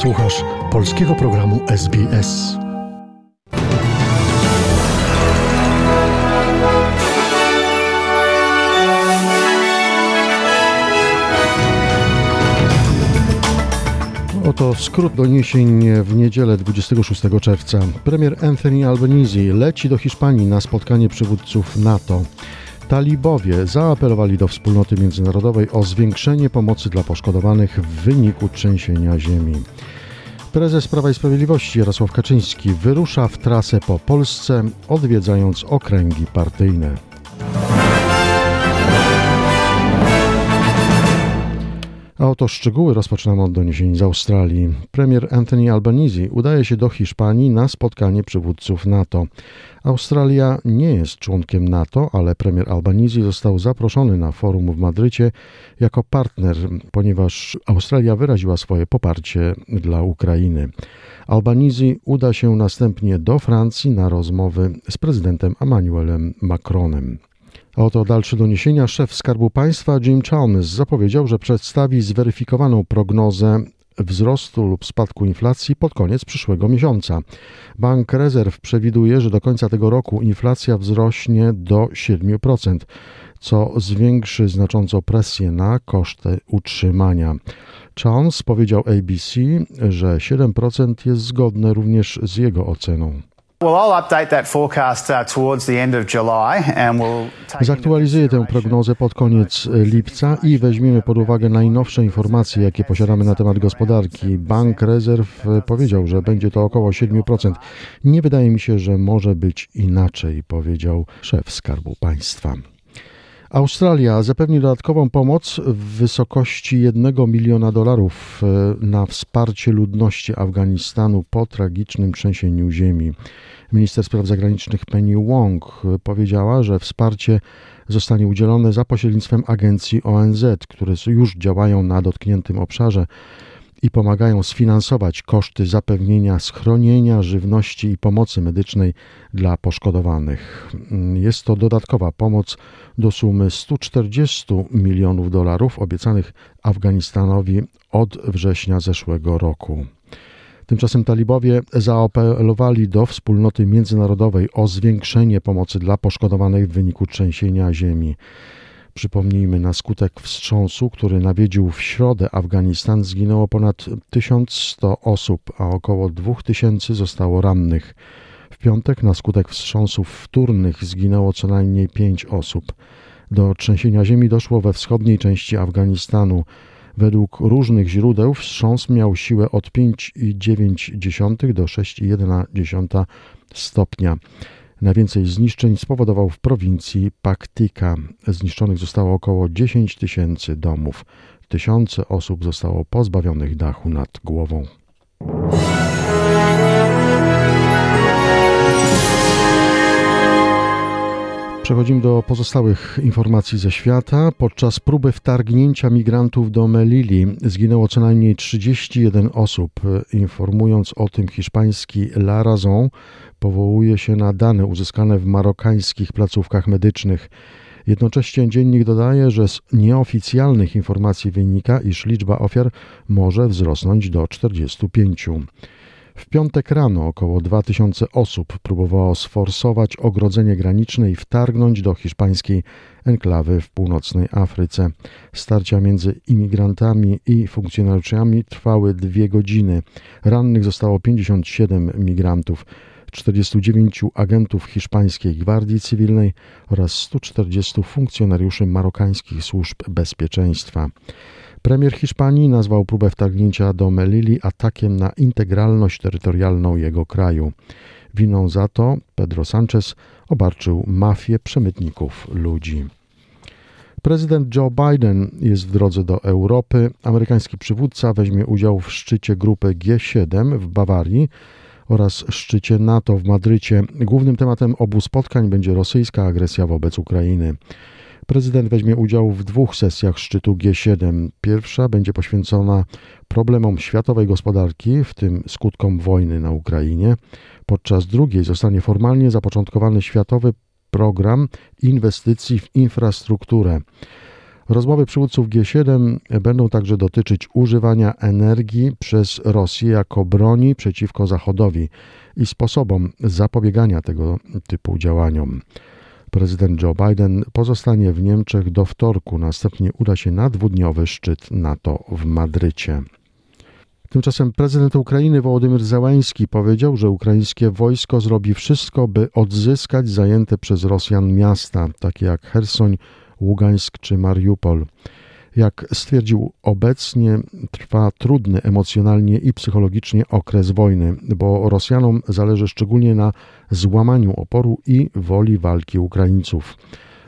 Słuchasz polskiego programu SBS. Oto skrót doniesień w niedzielę 26 czerwca. Premier Anthony Albanese leci do Hiszpanii na spotkanie przywódców NATO. Talibowie zaapelowali do wspólnoty międzynarodowej o zwiększenie pomocy dla poszkodowanych w wyniku trzęsienia ziemi. Prezes Prawa i Sprawiedliwości Jarosław Kaczyński wyrusza w trasę po Polsce, odwiedzając okręgi partyjne. A oto szczegóły rozpoczynamy od doniesień z Australii. Premier Anthony Albanese udaje się do Hiszpanii na spotkanie przywódców NATO. Australia nie jest członkiem NATO, ale premier Albanese został zaproszony na forum w Madrycie jako partner, ponieważ Australia wyraziła swoje poparcie dla Ukrainy. Albanese uda się następnie do Francji na rozmowy z prezydentem Emmanuelem Macronem. Oto dalsze doniesienia. Szef Skarbu Państwa Jim Chalmers zapowiedział, że przedstawi zweryfikowaną prognozę wzrostu lub spadku inflacji pod koniec przyszłego miesiąca. Bank Rezerw przewiduje, że do końca tego roku inflacja wzrośnie do 7%, co zwiększy znacząco presję na koszty utrzymania. Charles powiedział ABC, że 7% jest zgodne również z jego oceną. Zaktualizuję tę prognozę pod koniec lipca i weźmiemy pod uwagę najnowsze informacje, jakie posiadamy na temat gospodarki. Bank Rezerw powiedział, że będzie to około 7%. Nie wydaje mi się, że może być inaczej, powiedział szef Skarbu Państwa. Australia zapewni dodatkową pomoc w wysokości 1 miliona dolarów e, na wsparcie ludności Afganistanu po tragicznym trzęsieniu ziemi. Minister Spraw Zagranicznych Penny Wong powiedziała, że wsparcie zostanie udzielone za pośrednictwem agencji ONZ, które już działają na dotkniętym obszarze i pomagają sfinansować koszty zapewnienia schronienia, żywności i pomocy medycznej dla poszkodowanych. Jest to dodatkowa pomoc do sumy 140 milionów dolarów obiecanych Afganistanowi od września zeszłego roku. Tymczasem talibowie zaapelowali do wspólnoty międzynarodowej o zwiększenie pomocy dla poszkodowanych w wyniku trzęsienia ziemi. Przypomnijmy, na skutek wstrząsu, który nawiedził w środę Afganistan, zginęło ponad 1100 osób, a około 2000 zostało rannych. W piątek na skutek wstrząsów wtórnych zginęło co najmniej 5 osób. Do trzęsienia ziemi doszło we wschodniej części Afganistanu. Według różnych źródeł wstrząs miał siłę od 5,9 do 6,1 stopnia. Najwięcej zniszczeń spowodował w prowincji Paktika. Zniszczonych zostało około 10 tysięcy domów. Tysiące osób zostało pozbawionych dachu nad głową. Przechodzimy do pozostałych informacji ze świata. Podczas próby wtargnięcia migrantów do Melili zginęło co najmniej 31 osób. Informując o tym hiszpański La Razón powołuje się na dane uzyskane w marokańskich placówkach medycznych. Jednocześnie dziennik dodaje, że z nieoficjalnych informacji wynika, iż liczba ofiar może wzrosnąć do 45. W piątek rano około 2000 osób próbowało sforsować ogrodzenie graniczne i wtargnąć do hiszpańskiej enklawy w północnej Afryce. Starcia między imigrantami i funkcjonariuszami trwały dwie godziny. Rannych zostało 57 migrantów. 49 agentów hiszpańskiej Gwardii Cywilnej oraz 140 funkcjonariuszy marokańskich służb bezpieczeństwa. Premier Hiszpanii nazwał próbę wtargnięcia do Melili atakiem na integralność terytorialną jego kraju. Winą za to Pedro Sanchez obarczył mafię przemytników ludzi. Prezydent Joe Biden jest w drodze do Europy. Amerykański przywódca weźmie udział w szczycie grupy G7 w Bawarii oraz szczycie NATO w Madrycie. Głównym tematem obu spotkań będzie rosyjska agresja wobec Ukrainy. Prezydent weźmie udział w dwóch sesjach szczytu G7. Pierwsza będzie poświęcona problemom światowej gospodarki, w tym skutkom wojny na Ukrainie. Podczas drugiej zostanie formalnie zapoczątkowany światowy program inwestycji w infrastrukturę. Rozmowy przywódców G7 będą także dotyczyć używania energii przez Rosję jako broni przeciwko Zachodowi i sposobom zapobiegania tego typu działaniom. Prezydent Joe Biden pozostanie w Niemczech do wtorku, następnie uda się na dwudniowy szczyt NATO w Madrycie. Tymczasem prezydent Ukrainy Wołodymyr Zełański powiedział, że ukraińskie wojsko zrobi wszystko, by odzyskać zajęte przez Rosjan miasta, takie jak Hersoń, Ługańsk czy Mariupol. Jak stwierdził, obecnie trwa trudny emocjonalnie i psychologicznie okres wojny, bo Rosjanom zależy szczególnie na złamaniu oporu i woli walki Ukraińców.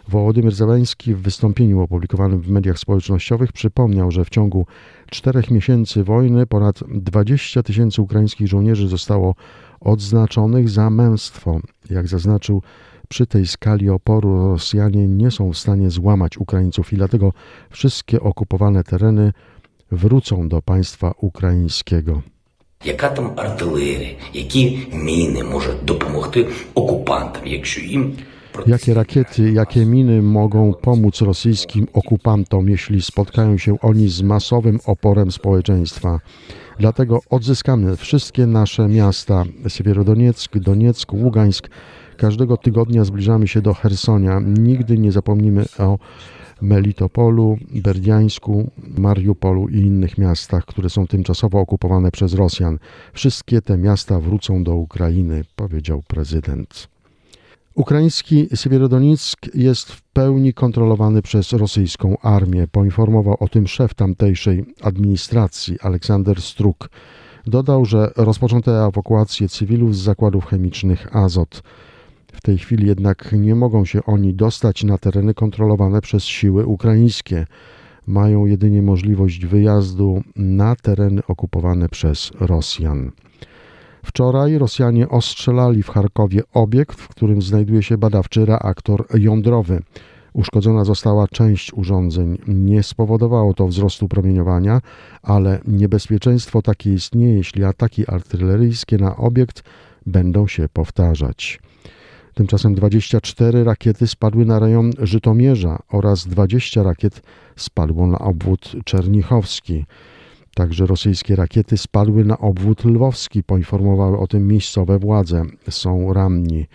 Wołodymyr Zełenski w wystąpieniu opublikowanym w mediach społecznościowych przypomniał, że w ciągu czterech miesięcy wojny ponad 20 tysięcy ukraińskich żołnierzy zostało odznaczonych za męstwo. Jak zaznaczył, przy tej skali oporu Rosjanie nie są w stanie złamać Ukraińców i dlatego wszystkie okupowane tereny wrócą do państwa ukraińskiego. Яка там артилерія, які міни можуть допомогти окупантам, якщо їм Jakie rakiety, jakie miny mogą pomóc rosyjskim okupantom, jeśli spotkają się oni z masowym oporem społeczeństwa? Dlatego odzyskamy wszystkie nasze miasta: Siewierodonieck, Donieck, Ługańsk. Każdego tygodnia zbliżamy się do Hersonia. Nigdy nie zapomnimy o Melitopolu, Berdiańsku, Mariupolu i innych miastach, które są tymczasowo okupowane przez Rosjan. Wszystkie te miasta wrócą do Ukrainy, powiedział prezydent. Ukraiński Siewierodonick jest w pełni kontrolowany przez rosyjską armię, poinformował o tym szef tamtejszej administracji Aleksander Struk. Dodał, że rozpoczęto ewakuację cywilów z zakładów chemicznych Azot. W tej chwili jednak nie mogą się oni dostać na tereny kontrolowane przez siły ukraińskie. Mają jedynie możliwość wyjazdu na tereny okupowane przez Rosjan. Wczoraj Rosjanie ostrzelali w Charkowie obiekt, w którym znajduje się badawczy reaktor jądrowy. Uszkodzona została część urządzeń. Nie spowodowało to wzrostu promieniowania, ale niebezpieczeństwo takie istnieje, jeśli ataki artyleryjskie na obiekt będą się powtarzać. Tymczasem 24 rakiety spadły na rejon Żytomierza oraz 20 rakiet spadło na obwód czernichowski. Także rosyjskie rakiety spadły na obwód lwowski, poinformowały o tym miejscowe władze. Są ranni.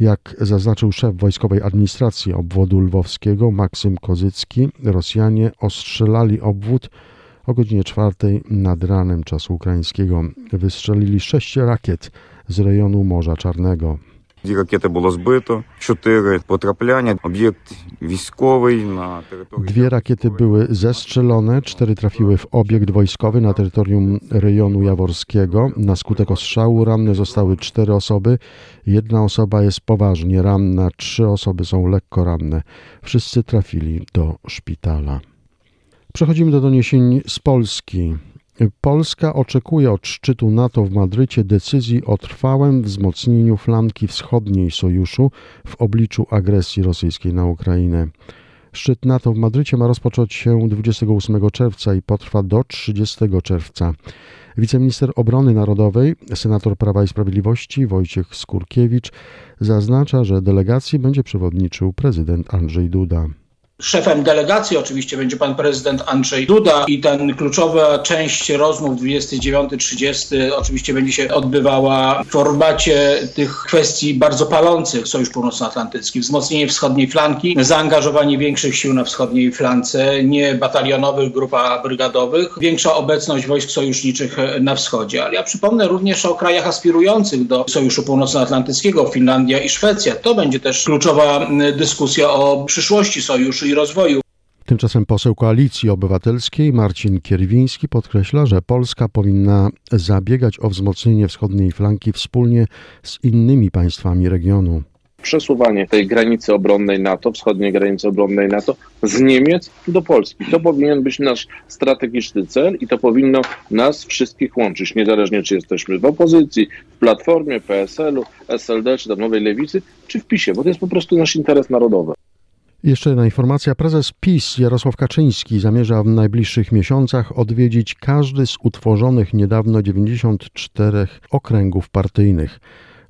Jak zaznaczył szef wojskowej administracji obwodu lwowskiego Maksym Kozycki, Rosjanie ostrzelali obwód o godzinie czwartej nad ranem czasu ukraińskiego. Wystrzelili sześć rakiet z rejonu Morza Czarnego. Дві ракети було збито, чотири потрапляння. Об'єкт wійськовий na terytorium. Dwie rakiety były zestrzelone, cztery trafiły w obiekt wojskowy na terytorium rejonu jaworskiego. Na skutek ostrzału ranne zostały cztery osoby. Jedna osoba jest poważnie ranna, trzy osoby są lekko ranne. Wszyscy trafili do szpitala. Przechodzimy do doniesień z Polski. Polska oczekuje od szczytu NATO w Madrycie decyzji o trwałym wzmocnieniu flanki wschodniej sojuszu w obliczu agresji rosyjskiej na Ukrainę. Szczyt NATO w Madrycie ma rozpocząć się 28 czerwca i potrwa do 30 czerwca. Wiceminister Obrony Narodowej, senator Prawa i Sprawiedliwości Wojciech Skurkiewicz zaznacza, że delegacji będzie przewodniczył prezydent Andrzej Duda. Szefem delegacji oczywiście będzie pan prezydent Andrzej Duda i ten kluczowa część rozmów 29-30 oczywiście będzie się odbywała w formacie tych kwestii bardzo palących Sojusz Północnoatlantycki. Wzmocnienie wschodniej flanki, zaangażowanie większych sił na wschodniej flance, nie batalionowych grup, a brygadowych, większa obecność wojsk sojuszniczych na wschodzie. Ale ja przypomnę również o krajach aspirujących do Sojuszu Północnoatlantyckiego, Finlandia i Szwecja. To będzie też kluczowa dyskusja o przyszłości sojuszu i rozwoju. Tymczasem poseł Koalicji Obywatelskiej Marcin Kierwiński podkreśla, że Polska powinna zabiegać o wzmocnienie wschodniej flanki wspólnie z innymi państwami regionu. Przesuwanie tej granicy obronnej NATO, wschodniej granicy obronnej NATO z Niemiec do Polski. To powinien być nasz strategiczny cel i to powinno nas wszystkich łączyć, niezależnie czy jesteśmy w opozycji, w Platformie, PSL-u, SLD, czy tam Nowej Lewicy, czy w PiSie, bo to jest po prostu nasz interes narodowy. Jeszcze jedna informacja. Prezes PiS Jarosław Kaczyński zamierza w najbliższych miesiącach odwiedzić każdy z utworzonych niedawno 94 okręgów partyjnych.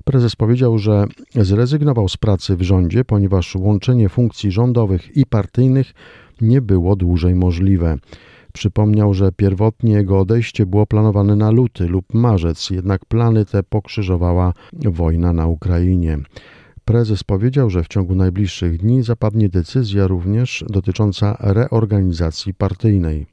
Prezes powiedział, że zrezygnował z pracy w rządzie, ponieważ łączenie funkcji rządowych i partyjnych nie było dłużej możliwe. Przypomniał, że pierwotnie jego odejście było planowane na luty lub marzec, jednak plany te pokrzyżowała wojna na Ukrainie. Prezes powiedział, że w ciągu najbliższych dni zapadnie decyzja również dotycząca reorganizacji partyjnej.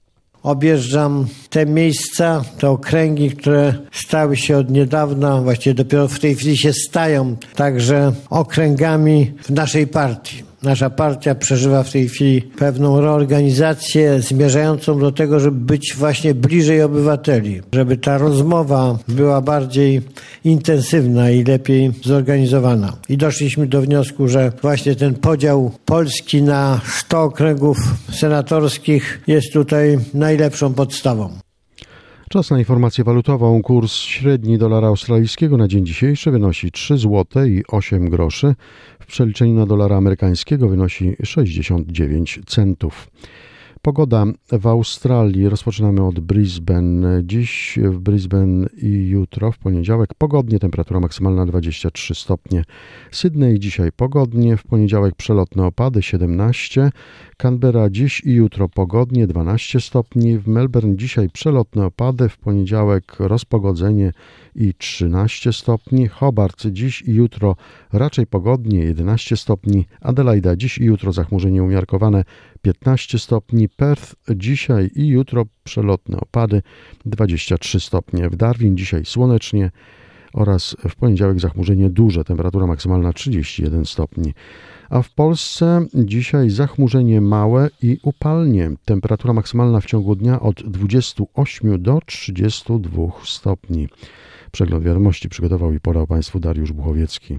Objeżdżam te miejsca, te okręgi, które stały się od niedawna, właściwie dopiero w tej chwili się stają także okręgami w naszej partii. Nasza partia przeżywa w tej chwili pewną reorganizację zmierzającą do tego, żeby być właśnie bliżej obywateli, żeby ta rozmowa była bardziej intensywna i lepiej zorganizowana. I doszliśmy do wniosku, że właśnie ten podział Polski na 100 okręgów senatorskich jest tutaj najlepszą podstawą. Czas na informację walutową. Kurs średni dolara australijskiego na dzień dzisiejszy wynosi 3 zł i 8 groszy. W przeliczeniu na dolara amerykańskiego wynosi 69 centów. Pogoda w Australii. Rozpoczynamy od Brisbane. Dziś w Brisbane i jutro w poniedziałek pogodnie, temperatura maksymalna 23 stopnie. Sydney dzisiaj pogodnie, w poniedziałek przelotne opady 17. Canberra dziś i jutro pogodnie 12 stopni. W Melbourne dzisiaj przelotne opady, w poniedziałek rozpogodzenie i 13 stopni. Hobart dziś i jutro raczej pogodnie 11 stopni. Adelaida dziś i jutro zachmurzenie umiarkowane 15 stopni. Perth dzisiaj i jutro przelotne opady 23 stopnie. W Darwin dzisiaj słonecznie oraz w poniedziałek zachmurzenie duże, temperatura maksymalna 31 stopni. A w Polsce dzisiaj zachmurzenie małe i upalnie. Temperatura maksymalna w ciągu dnia od 28 do 32 stopni. Przegląd wiadomości przygotował i podał Państwu Dariusz Buchowiecki.